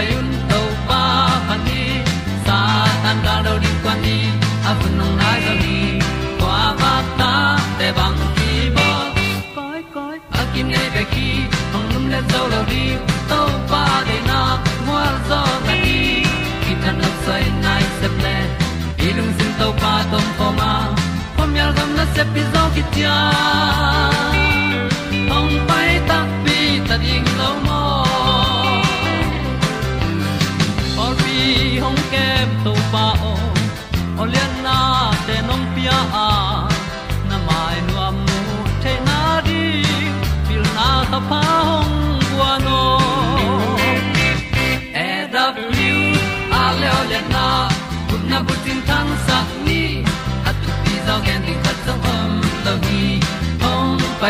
hong pai un to pa pa ni sa tan da do di kwan ni a bu nong nai zo ni kwa ba ta te bang ki bo. Koi koi a kim nei be ki hong lum le zo lo di to pa de na mo zo ta ni ki tan nok sai nai se ple ilung sin to pa tom ko ma pom yal gam na se pi zo ki tia hong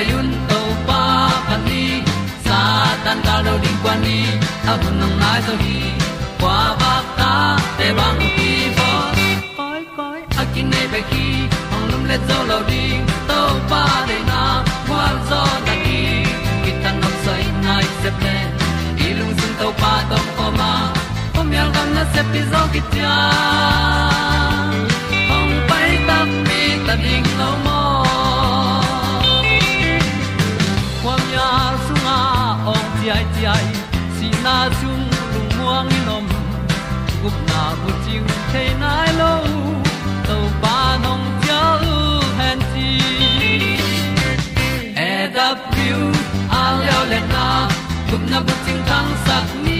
hong to pa pa ni, sa tan ga do di kwan ni, a bu nang mai zo hi. Kwa ba ta te bang ki bo koi koi, a kin nei pe ki, ong lum le zo lo di, to pa de na kwa zo na ki. Ki tan nok sai nai se pe ilung sun to pa tom ko ma. Pom yal gam na se pi zo ki ta chiu the nai lo to pa nong pia u han ti e da piu a leo le na na bu ting tang sat ni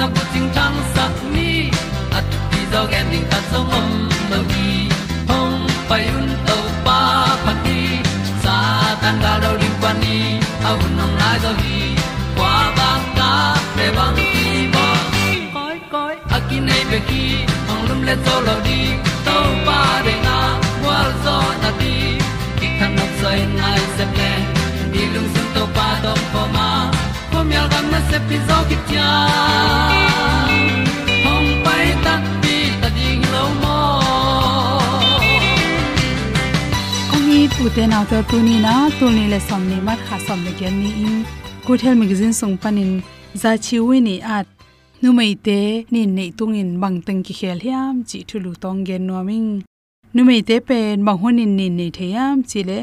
na ko ting tang sat ni at ti zo gen ding ta song mom lo gi hong pai un to pa pa ti. Sa tan ga à, do ri pa ni. Au nong lai do gi kwa ba ta pe bang ti bo. Koi koi a ki nei pe ki hong lum le to lo di se pi zo ki tia hong pai ta pi ta ding lo mo kong ni tu te na ta tu ni na tu ni le som ni mat kha som le gen ni in. Good health magazine song panin, za chi wi ni at. Nu mai te, ni nei tung in bang teng ki khel hiam, chi thu lu tong gen no ming nu mai te pen bang honin ni nei theyam chi le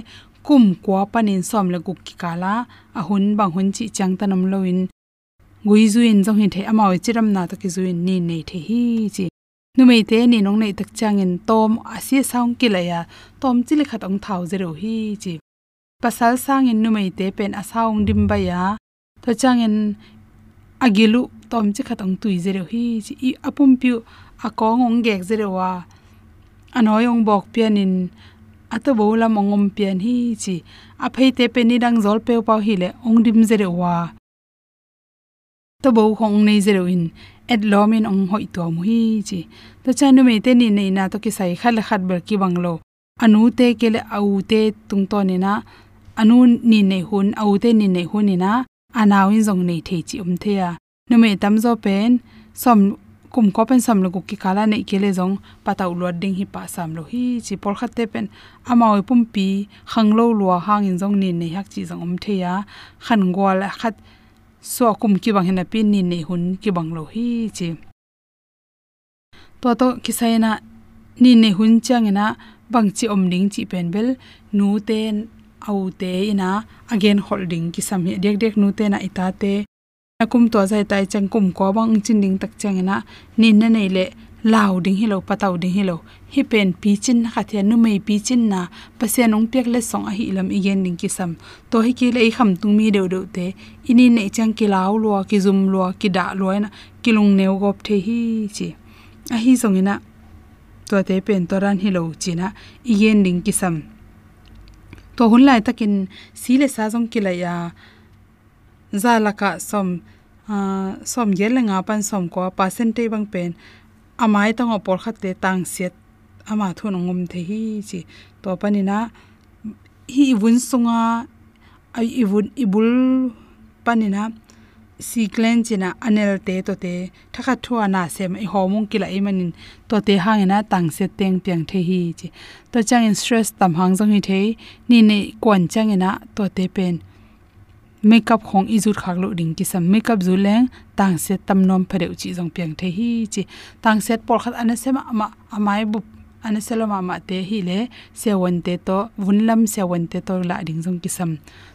kum kwa panin som le guk ki kala. Ahun bang hun chi chang tanam loin gui zuin jong hin the amaw chiram na to zuin ni nei the hi chi. Nu te ni nong nei tak chang in tom asia saung ki tom chili khat ong thau zero hi chi. Pasal sang in nu te pen asaung dim ba ya. To chang in agilu, tom chi khat ong tui zero hi chi. I apum piu akong ong gek zero wa. Anoi ong bok pian in ato bola mongom pian hi chi. A phei te pe ni dang zol pe pau hi le ong dim zero wa to bo khong nei zero in et lomin ong hoi to mu hi chi to chanu me te ni nei na to ki sai khal khat ber ki banglo. Anu te ke le au te tung to ni na anu ni nei hun, au te ni nei hun ni na anaw in zong nei the chi um the ya nu me tam zo pen, som, kum ko pen sam lo ki kala nei ke le jong pataw lo ding hi pa sam lo hi chi por khat te pen amawi pum pi, khang lo lo hang in jong ni nei hak chi jong um the ya khan gwal khat so kum ki bang hena pin ni nei hun ki bang lo hi chi. To to ki sai na ni nei hun chang na bang chi om ding chi pen bel, nu ten au te ina again holding ki sam hi dek dek nu te na ita te. Akum to zai tai chang kum ko bang chin ding tak chang na ni na nei le lao ding hilo pataw ding hilo. Hi pen pi chin kha the nu mei pi chin na pasya nong pek le song a hi lam igen ding ki sam to hi ki le i kham tung mi deu deu te. Ini ne chang ki lao lo ki zum lo ki da lo na ki lung neu gop the hi chi. A hi song ina to te pen to ran hilo chi china igen ding ki sam to hun lai takin si le sa jong ki la ya za la ka som som yel nga pan som ko percentage bang pen amai tang opor khat te tang set ama thun ngum the hi chi. To panina hi bun sunga ai ibun, ibul panina si glen china anel te to te, thakha thua na sem i homung kila i manin. To te hangena tang se teng piang the hi chi. To chang in stress tam hang jong hi the, ni ne kon chang ina to te pen makeup khong izut khak lo ding ki sam makeup zu leng tang se tam nom phareu chi jong piang the hi chi tang set por khat ana sema ama amai e bu ana selama ma te hi le, se won te to vunlam se won te to la ding jong ki sam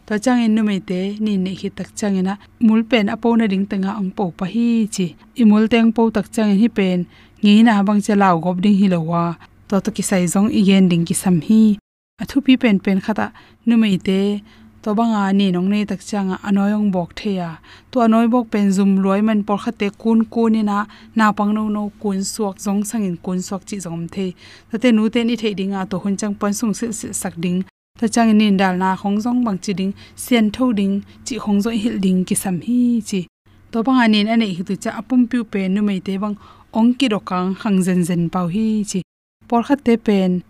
to chang en nu me te, ni ne hi tak chang ina mul pen apo na ding tanga ang po pa hi chi i mul teng po tak chang hi pen. Ngi na bang che law gop ding hi lo wa. To to ki sai jong i gen ding ki sam hi athu pi pen pen khata, nu me te to banga ni nong nei tak changa anoyong bok theya. To anoi bok pen zum loi man por khate kun kun na na pang no no kun suak jong sangin kun suak chi jom the. To te nu te ni the dinga to hun chang pan sung sil sil sak ding. To chang ni dal na khong jong bang chi ding, sian tho ding, chi khong zo hil ding ki sam hi chi. To banga ni ane hi tu cha apum piu pe nu mai te bang ong ki ro kang hang zen zen pau hi chi. Por khate pen,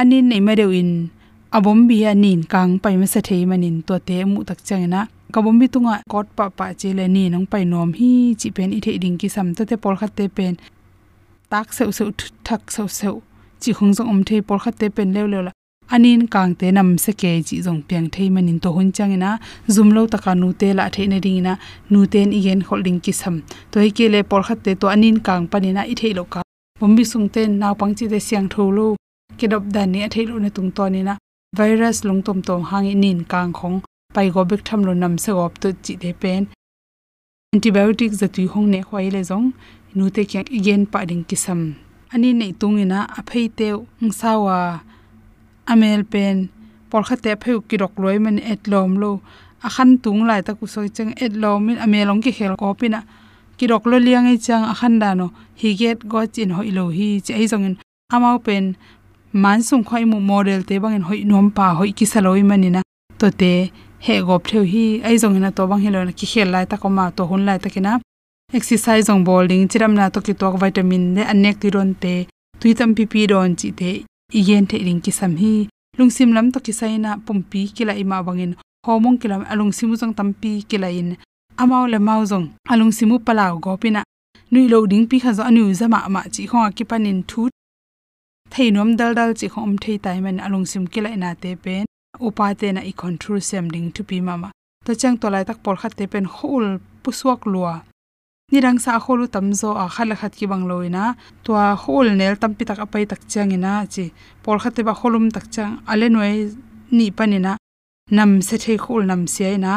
anin nei ma in abom bi anin kang pai ma se thei manin to te mu tak changena. Kabom bi tunga kot pa pa che le ni nang pai nom hi chi pen i the ding ki sam ta te pol khat te pen. Tak se se thak se se chi khung jong om thei pol khat te pen le le la. Anin kang te nam se ke chi jong piang thei manin to hun changena. Zum lo taka nu te la the ne ding na nu ten i igen holding ki sam. To hi ke le pol khat te to anin kang panina i thei lo ka. Bom bi sung ten naw pang chi te siang tho lo. Kedop dan ne a thei lo ne tung to ni na virus lung tom hangi nin kang khong pai go bek tham lo nam se gop to chi de pen. Antibiotic za tu hong ne khwai le zong, nu te kyang igen pa ding kisam. Ani nei tungina a phei te ngsawa amel pen. Por kha te pheu ki rok loi man et lom lo. A khan tung lai ta ku soi chang et lom min amelong ki khel ko pina ki rok lo liang ei chang a khan da no. Hi get go chin ho ilo hi, che ei jong amau pen man sung khoi mu model te bangin hoi nom pa hoi ki saloi manina. To te he gop theu hi ai jong na to bang hi na ki khel lai ta ko ma to hun lai ta kina exercise jong bowling, chiram na to ki tok vitamin ne anek ti ron te tui tam pi pi ron chi te, igen the ring ki sam hi. Lungsim lam to ki saina pumpi kila ima bangin homong kilam alung simu jong tampi kila in amao le mau jong alung simu palaw gopina. Nui lo ding pi kha zo anu zama ma chi khwa ki panin thu theinom dal dal chi khom thei tai man alung sim kila ina te pen. Upa te na i control sem ding to pi mama. To chang to lai tak por khat te pen hol puswak lua. Ni rang sa kholu tamzo a khala khat ki bang loina to a hol nel tampi tak apai tak chang ina chi. Por khat te ba holum tak chang ale noi ni panina nam se the khol nam se ina.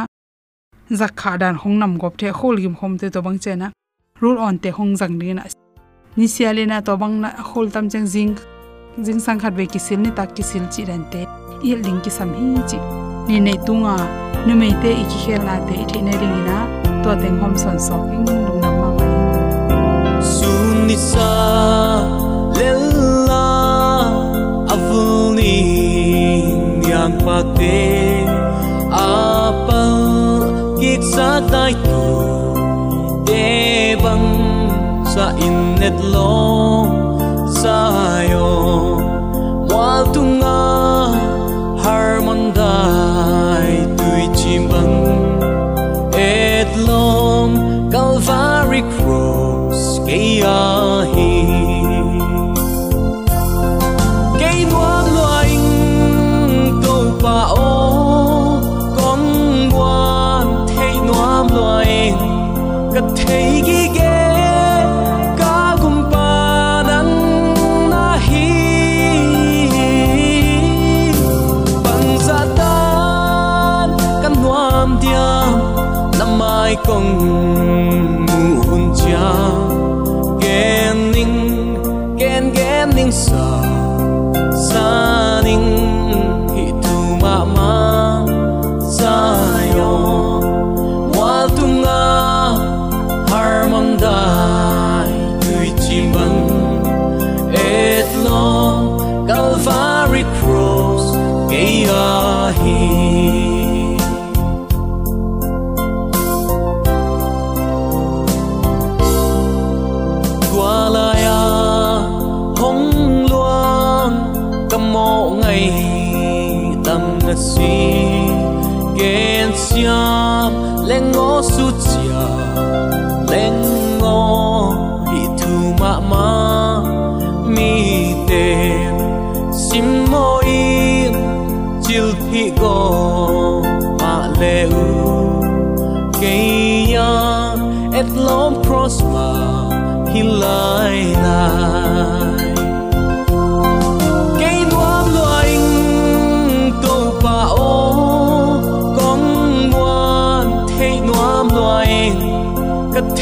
Zakha dan hong nam gop the khol gim hom te to bang chena. Rule on te hong jang ni na ni sialena to bang na khol tam chang jing jing sang khat ve ki sil ni tak ki sil chi ren te. I ling ki sam hi chi. Ni nei tu nga, nu mei te i ki khel na te i the ne ring na to teng hom son so king lung nam ma mai. Sun ni sa lella avuni nyang pa te. Apa kik sa tai tu, te bang sa in net long sayo ahi cây a hi cây câu pa ô, con quan thấy nuông loài gặp thấy ghi ghê cả cùng pa nắng na hi. Bằng gia tan căn nuông diam năm mai công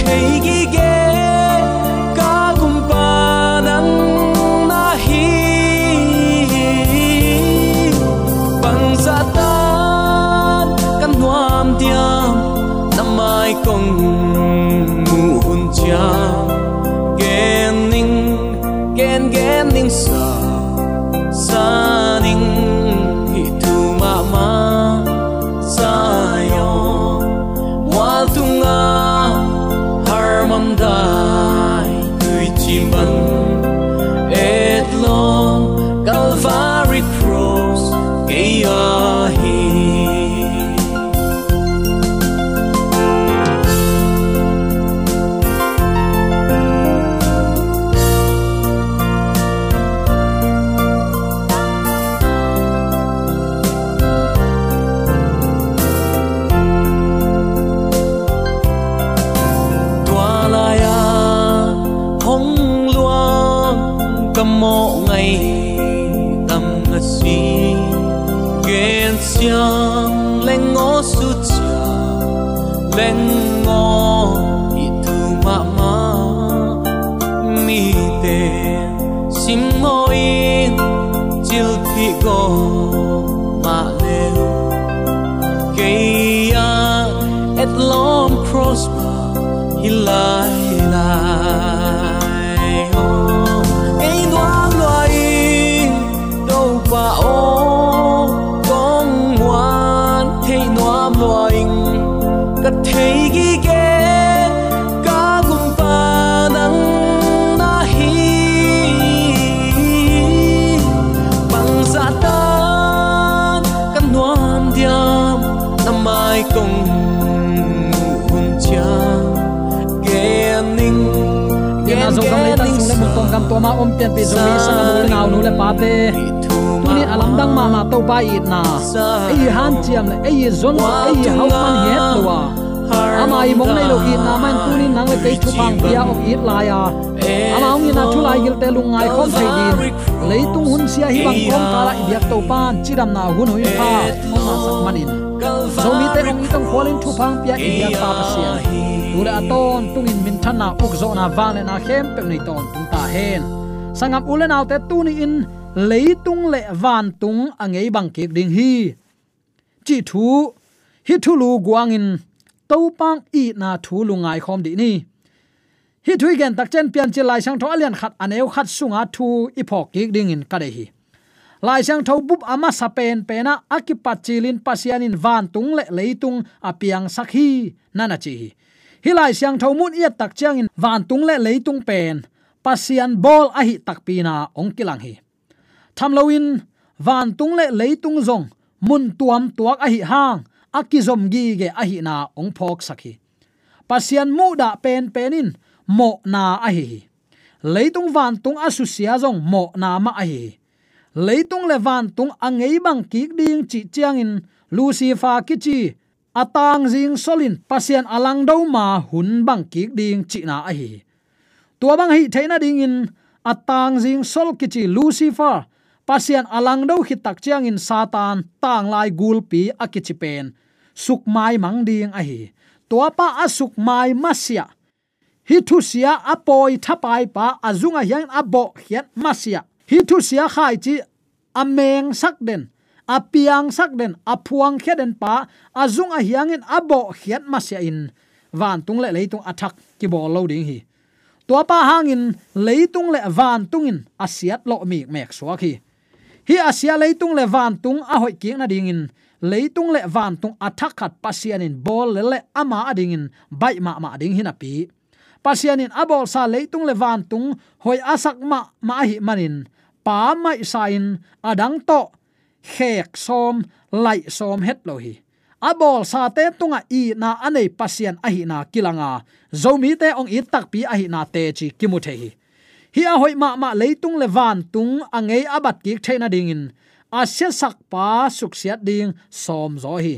make it về. Xin môi chiều thị gò mà lên. Cây ya et long crossbar hilai to ma om pian pi zo mi sa nu le ngau nu le pa te tu ni alam dang ma ma to pa i na ei han chiam le ei zon ei hau man het lo ama i mong nei lo i na man tu ni nang le kai thu pang pia ok i la ya ama ong na thu lai gil te lung ngai khom thei din leitung hun sia hi bang kom kala i biak to pan chiram na hun hui pa. Ma na sak manin zomi te ong itong kholin thu pang pia india pa pa sia tu aton tungin min thana uk zo na wang na khem pe nei ton tung ta hen sangam ulen autte tuni in leitung le van tung angei bang kek ding hi chi thu hi thu lu guang in to pang i na thu lu ngai khom di ni. Hi thui gen tak chen pian chi lai sang tho alian khat aneu khat sunga thu i phok kek ding in ka hi lai sang tho bup ama sapen pena akipat chilin pasianin van tung le leitung apiang sakhi nana chi hi. Lai sang tho mun ia tak chang in van tung le leitung pen. Pasian bol a hi takpina ong kilang hi. Thamloin van tung le leitung zong. Mun tuam tuak a hi hang. Akizom gi ge a hi na ong phok sakhi pasian mu da pen penin, mo na a hi leitung van tung asusia zong, mo na ma a hi leitung levan tung angei bang ki ding chi chiang in lucifer kichi atang jing solin pasian alang do ma hun bang ki ding chi na a hi tua bang hi theina ding in, atang jing sol kichi lucifer pasian alang do hi tak chiang in satan, tang lai gul pi akichi pen. Suk mai mang ding a hi tua pa asuk mai masia hi thu sia apoi thapai pa azunga hian abo hian masia hi thu sia khai chi ameng sak den apiang sak den aphuang kheden pa azung a hiangin abo hiat masia in. Van tung le leitung athak ki bo lo ding hi. Tua pa hangin leitung le van tungin asiat lo mi mek so hi hi asia leitung le van tung a hoi ki na ding in, leitung le van tung athak khat pasianin bol le le ama ading in, bai ma ma ding hin api pasianin abol sa leitung le van tung, hoi asak ma ma hi manin pa mai sain adang to. Khek som, lai som het lo hi. Abol sa te tunga i na anei pasien a hi na kilanga. Zomi te ong i tak pi a hi na te chi kimu the hi. Hi a hoi ma ma leitung le van tung angei abat ki thaina ding in. A se sak pa suk siat ding som zo hi.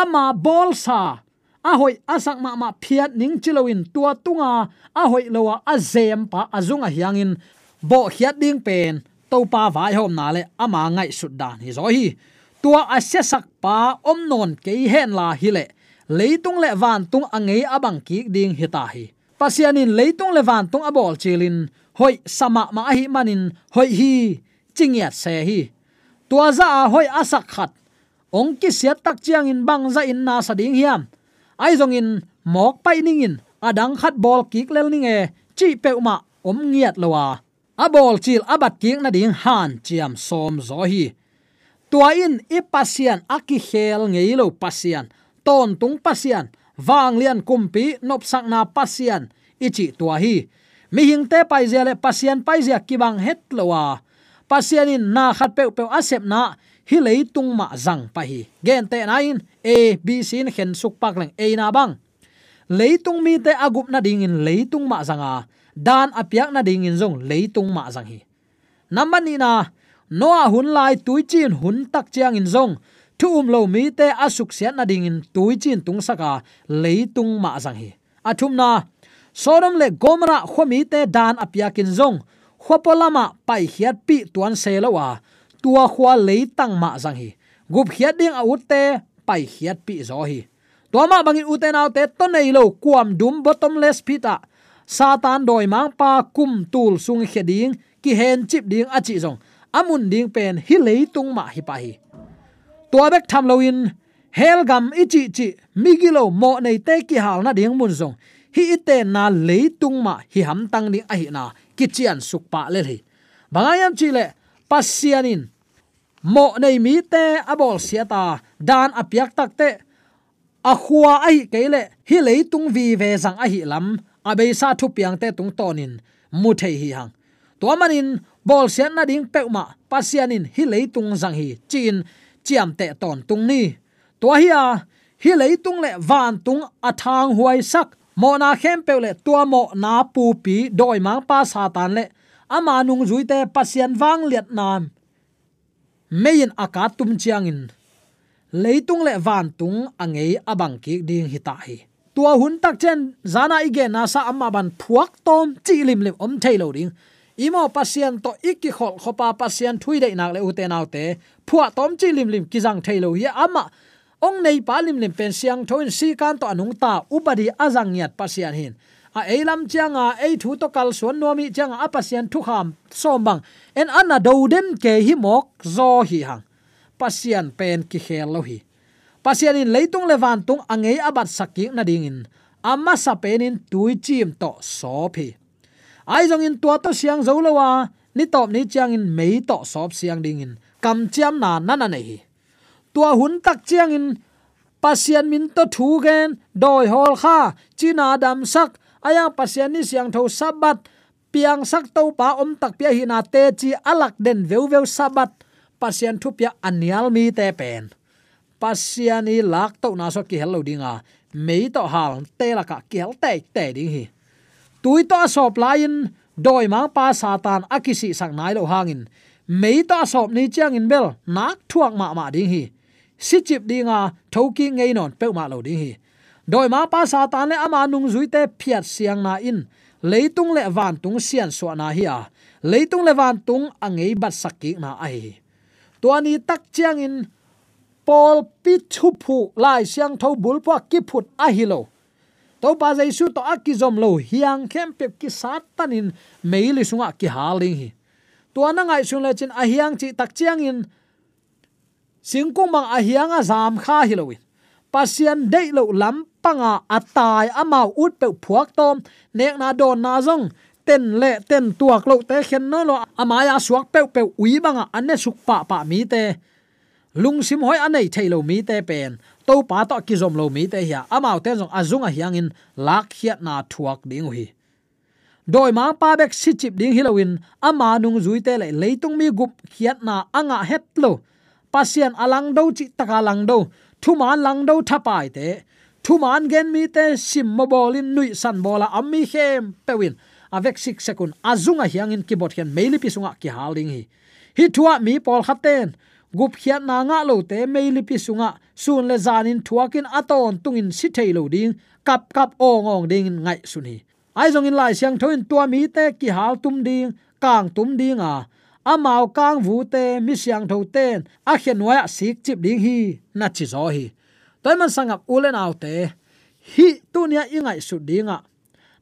Ama bol sa. A hoi asak ma ma phiat ning chilowin tua tunga. A hoi lowa a zem pa azunga hiangin bo hiat ding pen to pa vai hom na le ama à ngai sut dan hi zo hi. Tua a se sak pa om non ke hen la hi le leitung le van tung angei abang ki ding hita hi pasianin leitung le van tung abol à chilin hoi sama ma hi manin hoi hi chingiat se hi. Tua za a à hoi asak khat ong ki sia tak chiang in bang za in na sa ding hiam. Ai zong in mok pai ning in adang khat bol kik lel ning e chi pe ma om ngiat lo wa Abol chil abat king na ding han chiam som zo hi. Tua in i pasian aki khel ngei lo pasian. Ton tung pasian. Wang lian kumpi nop sak na pasian. Ichi tua hi. Mi hing te pai zia le pasian pai zia ki bang het lowa pasian in na khat pe pe asep na hi lei tung ma zang pa hi. Gen te na in a, b, c in khen suk pak leng a na bang. Leitung mi te agup na ding in leitung ma zanga dan apiak na ding in zong leitung ma zang hi. Number ni na noa hun lai tui chin hun tak chiang in zong. Thu um lo mi te asuk sian na ding in tui chin tung saka leitung ma zang hi. Athum na, sodom le gomra khomi te dan apiakin zong. Khopolama pai hiat pi tuan selawa tua khwa leitang ma zang hi. Gup hiat ding a utte pai hiat pi zo hi. To ma bangin uten autte to nei lo kuam dum bottomless pita satan doi mang pa kum tul sung kheding ki hen chip ding achi zong. Amun ding pen hi leitung ma hi pa hi. Tua bek tham loin helgam ichi chi migilo mo nei te ki hal na ding mun zong. Hi ite na leitung ma hi ham tang ni a hi na kichian sukpa le hi bangayam chi le pasianin mo nei mi te abol siata dan apiak tak te. A khuwa ai kele hi leitung vi ve zang a hi lam abe sa thu piang te tung tonin mu thei hi hang. To manin bol sian na ding peuma pasianin hi leitung zang hi. Chin, chiam te ton tung ni. To hi a, hi leitung le van tung athang huai sak. Mo na khem pe le tua mo na pu pi doi mang pa satan le. Ama nung zui te pasian wang liet nam. Mein aka tum chiang in. Leitung le van tung angei abang ki ding hi ta hi tua hun tak chen, zana ige na sa amma ban phuak tom, chi lim lim om thailo ding. Imo pasian to ikki khol khopa pasian thui dei nak le ute nau te. Phua tom chi lim lim ki jang thailo hi amma. Ong nei pa lim lim pen siang thoin si kan to anung ta ubadi azang yat pasian hin. A eilam changa ei thu to kal suan nomi changa a pasian thu kham sombang en anna do dem ke hi mok zo hi hang. Pasian pen ki khel lo hi pasianin leitung lewan tung angei abat sakik na dingin. Amma sa penin tui chim to sophi ai jong in tua to siang zolowa ni top ni chiang in mei to sop siang dingin. Kam chiam na na na nei tua hun tak chiang in, pasian min to thu gen, doi hol kha, china dam sak. Aya pasian ni siang tho sabat, piang sak to pa om tak pia hi na te chi alak den veu veu sabat. Pasian thu pia anial mi te pen pasiani lak to na so ki hello dinga. Mei to hal, te la ka ki hel te te ding hi. Tui to sop lain, doi ma pa satan akisi sang nai lo hangin. Mei to sop ni chang in bel, nak thuak ma ma ding hi. Si chip dinga thoki ngei non pe ma lo ding hi. Doi ma pa satan le ama nung zui te phiat siang na in. Leitung le van tung sian so na hi a. Leitung le van tung angei bat sakki na ai tuani tak chiang in pol pi thu phu lai siang tho bul pa ki phut a hi lo. To pa jai su to akizom lo hiang khem pe ki satanin meili sunga ki haling hi. To na ngai sun le chin a hiang chi tak chiang in singkung bang a hiang a zam kha hi loin pasian dei lo lam panga atai ama ut pe phuak tom, nek na don na zong, ten le ten tuak lo te khen no lo amaya suak pe pe ui banga anne suk pa pa mi te lung sim hoi anei thailo mi te pen. To pa to ki zom lo mi te hia. Amao te jong azunga hiangin lak hiat na thuak ding hi doi ma pa bek si chip ding hilowin ama nung zui te le leitung mi gup hiat na anga het lo. Pasian alang do chi taka lang do thu man lang do thapai te. Thu man gen mi te sim mo bolin nui san bola ammi hem pewin avek sik sekun azunga hiangin kibot hian meili pisunga ki haling hi. Hi thua mi pol khaten gup khiat na nga lo te meili pi sunga. Sun le zanin thuakin aton tungin si thailo ding. Kap kap ong ong ding ngai suni. Ai zong in lai siang thoin tua mi te ki hal tum ding, kang tum ding a. Amao kang vu te mi siang tho ten. A khen wa sik chip ding hi, na chi zo hi. Toy man sangap ulen au te. Hi, tu nia ingai su dinga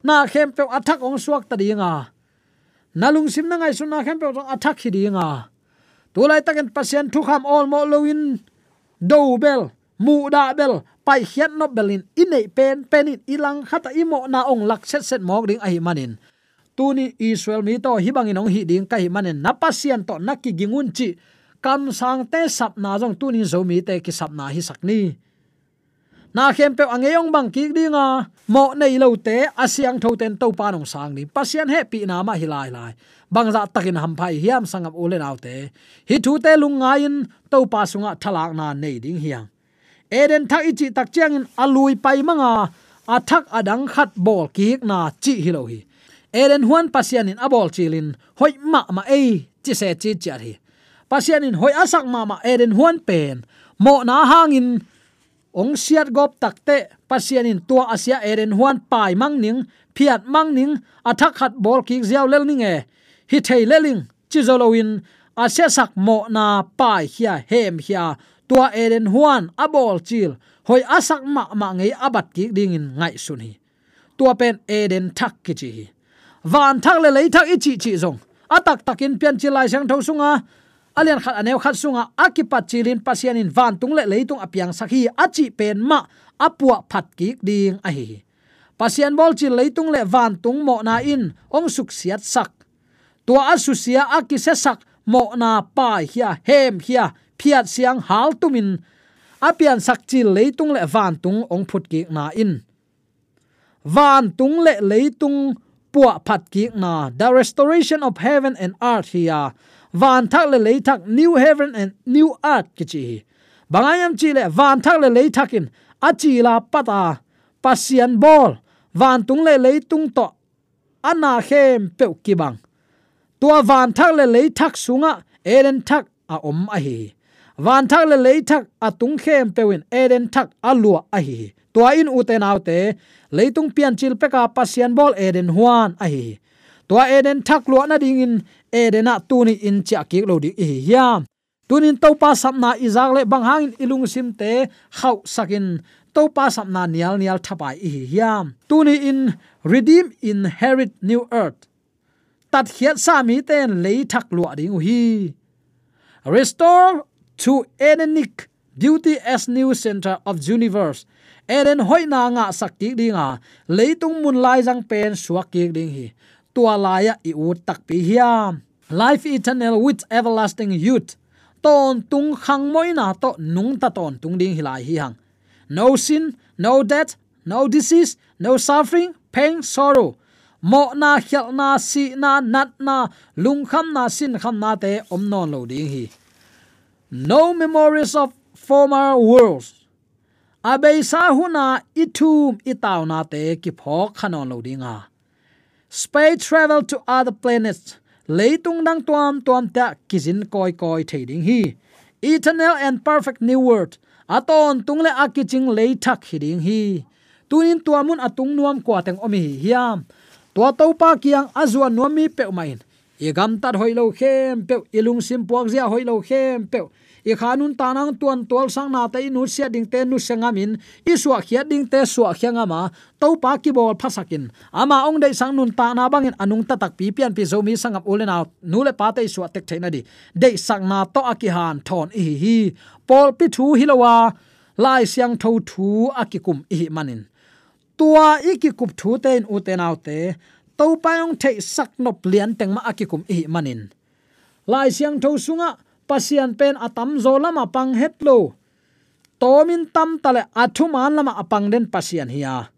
na khem pe athak ong suak ta dinga nalung sim na ngai su na khem pe athak hi dinga tulai takin pasien thu kham all mo loin do bel, mu da bel, pai hiat no belin. Inei pen, penin ilang, khata imo na ong lak set set mok ding ahi manin. Tuni israel mi to hibang inong hi ding kai manen napasian to nakki gingun chi. Kam sang te sap na jong tuni zo mi te ki sap na hi sakni na khem pe angeyong bang ki dinga mo nei lo te asiang tho ten to panong sang ni. Pasian he pi na ma hilai lai bang za takin ham phai hiam sangam ulen te. Hi thu te lungain to pa sunga thalak na nei ding hiang. Eden thak ichi tak chiang in alui pai manga athak adang khat bol ki na chi hi lo hi. Eden huan pasian in abol chilin hoi ma ma ei, chi se chi chi hi. Pasian in hoi asak ma ma eden huan pen. Mo na hangin ong siat gop takte pasian in tua asia eren huan pai mang ning, phiat mang ning athak khat bol ki ziaw lel ning e. Hi thei leling chizolowin a Asia sak mo na pai hia hem hia. Tua eren huan abol chil, hoi asak ma ma ngei abat ki ding in ngai sun hi. Tua pen er eden thak ki chi van thak le lei thak i chi chi zong. Atak takin pian chi lai sang tho sunga alian khat aneu khat sunga akipat chilin, pasianin van tung le leitung apiang sakhi, achi pen ma, apua phat ki ding a hi pasian bol chi leitung le van tung mo na in, ong suk siat sak. Tua asusia akise sak, mo na pa hia hem hia phiat siang hal tumin. Apian sak chi leitung le van tung, ong phut ki na in. Van tung le leitung puwa phat ki na, the restoration of heaven and earth here van thak le lei thak, new heaven and new earth ki chi bangayam chi le van thak le lei thakin achi la pata, pasian ball, van tung le lei tung to ana khem pe ki bang. Tua van thak le lei thak sunga eren thak a om a hi van thak le lei thak a tung khem pewin eren thak a lua a hi tua in uten autte leitung pian chil peka pasian ball, eden huan a hi tua eden thak lo na ding in edena ah tuni in cha ki lo di hi ya tunin to pa sapna izak le bang hang ilung sim te khau sakin to pa sapna nial nial thapai hi ya tuni in redeem inherit new earth. Tat hiat sa mi ten le thak lo ding hi. Restore to edenic beauty as new center of universe. Eden hoina nga sakti dinga leitung mun lai jang pen suak ki ding hi tua laya i u tak pi hiam. Life eternal with everlasting youth. Ton tung khang moi na to nung ta ton tung ding hilai hi hang. No sin, no death, no disease, no suffering, pain, sorrow. Mo na khel na, si na, nat na, lung kham na, sin kham na te om non lo ding hi. No memories of former worlds. Abei sa huna itum itaw na te ki phok khanon lo dinga space travel to other planets. Leitung dang tuam tuam ta kizin koi koi thading hi eternal and perfect new world. Aton tungle akiching lei thak hiding hi tunin tuamun atung nuam kwa teng omi hiam. To to pa kiang azua nuami pe main. Egam gam tat hoilo khem pe ilung sim puak zia hoilo khem pe i khanun tanang tuan tol sang na te nu sia ding te nu senga min. I suwa khia ding te suwa khianga ma. To pa ki bol phasakin ama ong dei sang nun ta na bangin anung ta tak pi pian pi zo mi sangap ulen out nu le pa te suwa tek theina di. Dei sang na to aki han thon i hi pol pi thu hilowa lai siang tho thu akikum i manin. Tua ikikup thu ten u te nau te. To pa ong the sak nop lian teng ma akikum i manin. Lai siang tho sunga pasian pen atam zo lama pang het lo. Tomin tam tale athuman lama apang den pasian hiya.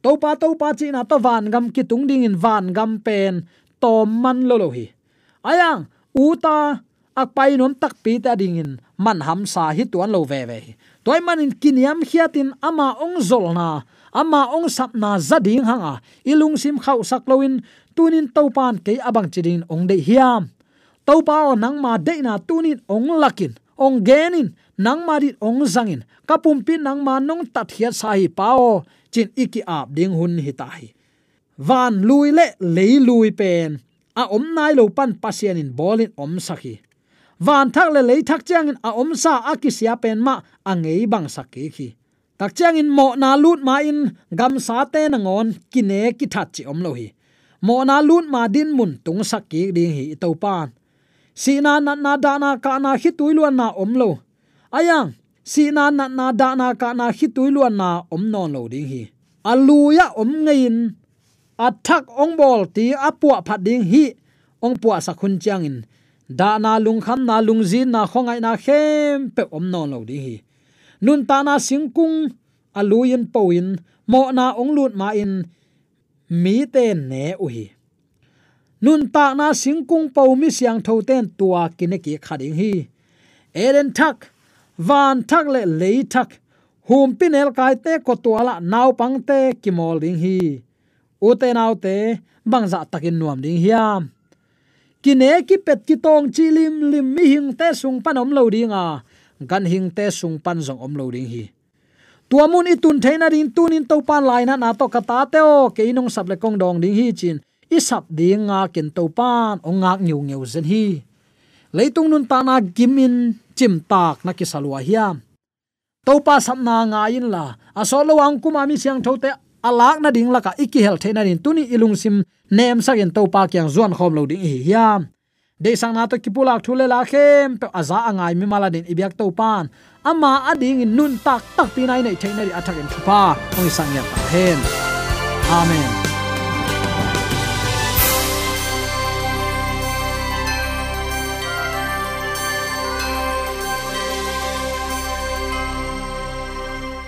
To pa to pa chi na to van gam ki tung ding in van gam pen tom man lo lo hi. Ayang uta ak pai nom tak pi ta ding in man ham sa hi tuan lo ve ve toy man in kiniam hiatin ama ong zol na, ama ong sap na zading hanga. Ilung sim khau sak loin tunin topan ke abang chidin ong de hiam to pao nang ma de na tunin ong lakin. Ong genin nang ma dit ong zangin. Kapum pin nang ma nong tat hiat sahi pao. Chin iki ap ding hun hi tai van lui le le lui pen. A om nai lo pan pasien in bolin om sakhi van thak le lei thak chang in a om sa akisia pen ma angei bang sakki khi tak chang in mo na lut ma in gam sa te na ngon kine ki that chi om lo hi. Mo na lut ma din mun tung sakki ding hi to pan si na na na da na ka na hi tuiluan na om lo. Ayang si na na na da na ka na hi tuiluan na om non lo ding hi. Aluya om ngein. Athak ong bol ti apua phat ding hi. Ong puwa sakhun chang in. Da na lung kham na lung zin na khongai na khem pe om non lo ding hi. Nun ta na singkung aluyin poin mo na ong lut ma in. Mi te ne u hi nun ta na singkung pau mi siang tho ten tua kine ki khading hi. Eren thak, van thak le lei thak, hum pinel kai te ko tuala naw pang te kimol ding hi. U te naw te bangza takin nuam ding hiam. Kine ki pet ki tong chi lim lim mi hing te sung panom lo dinga gan hing te sung pan zong om lo ding hi. Tuamun itun theina rin tunin to pan lai na na to kata te o, ke inong sap le kong dong ding hi chin isap ding nga kin to pan, ong ngak nyu ngeu zen hi. Leitung nun ta na gimin, chim tak na ki salwa hiam. To pa sam na nga in la, a solo ang kuma mi siang thote alak na ding laka iki hel the na nin tuni ilung sim nem sa gen to pa kyang zuan khom lo ding hi hiam. De sang na to kipulak thule la khem, pe aza angai mi mala din ibyak to pan. Ama ading nun tak tak ti nai nei theina ri athak en thupa ong sang ya ta hen. Amen.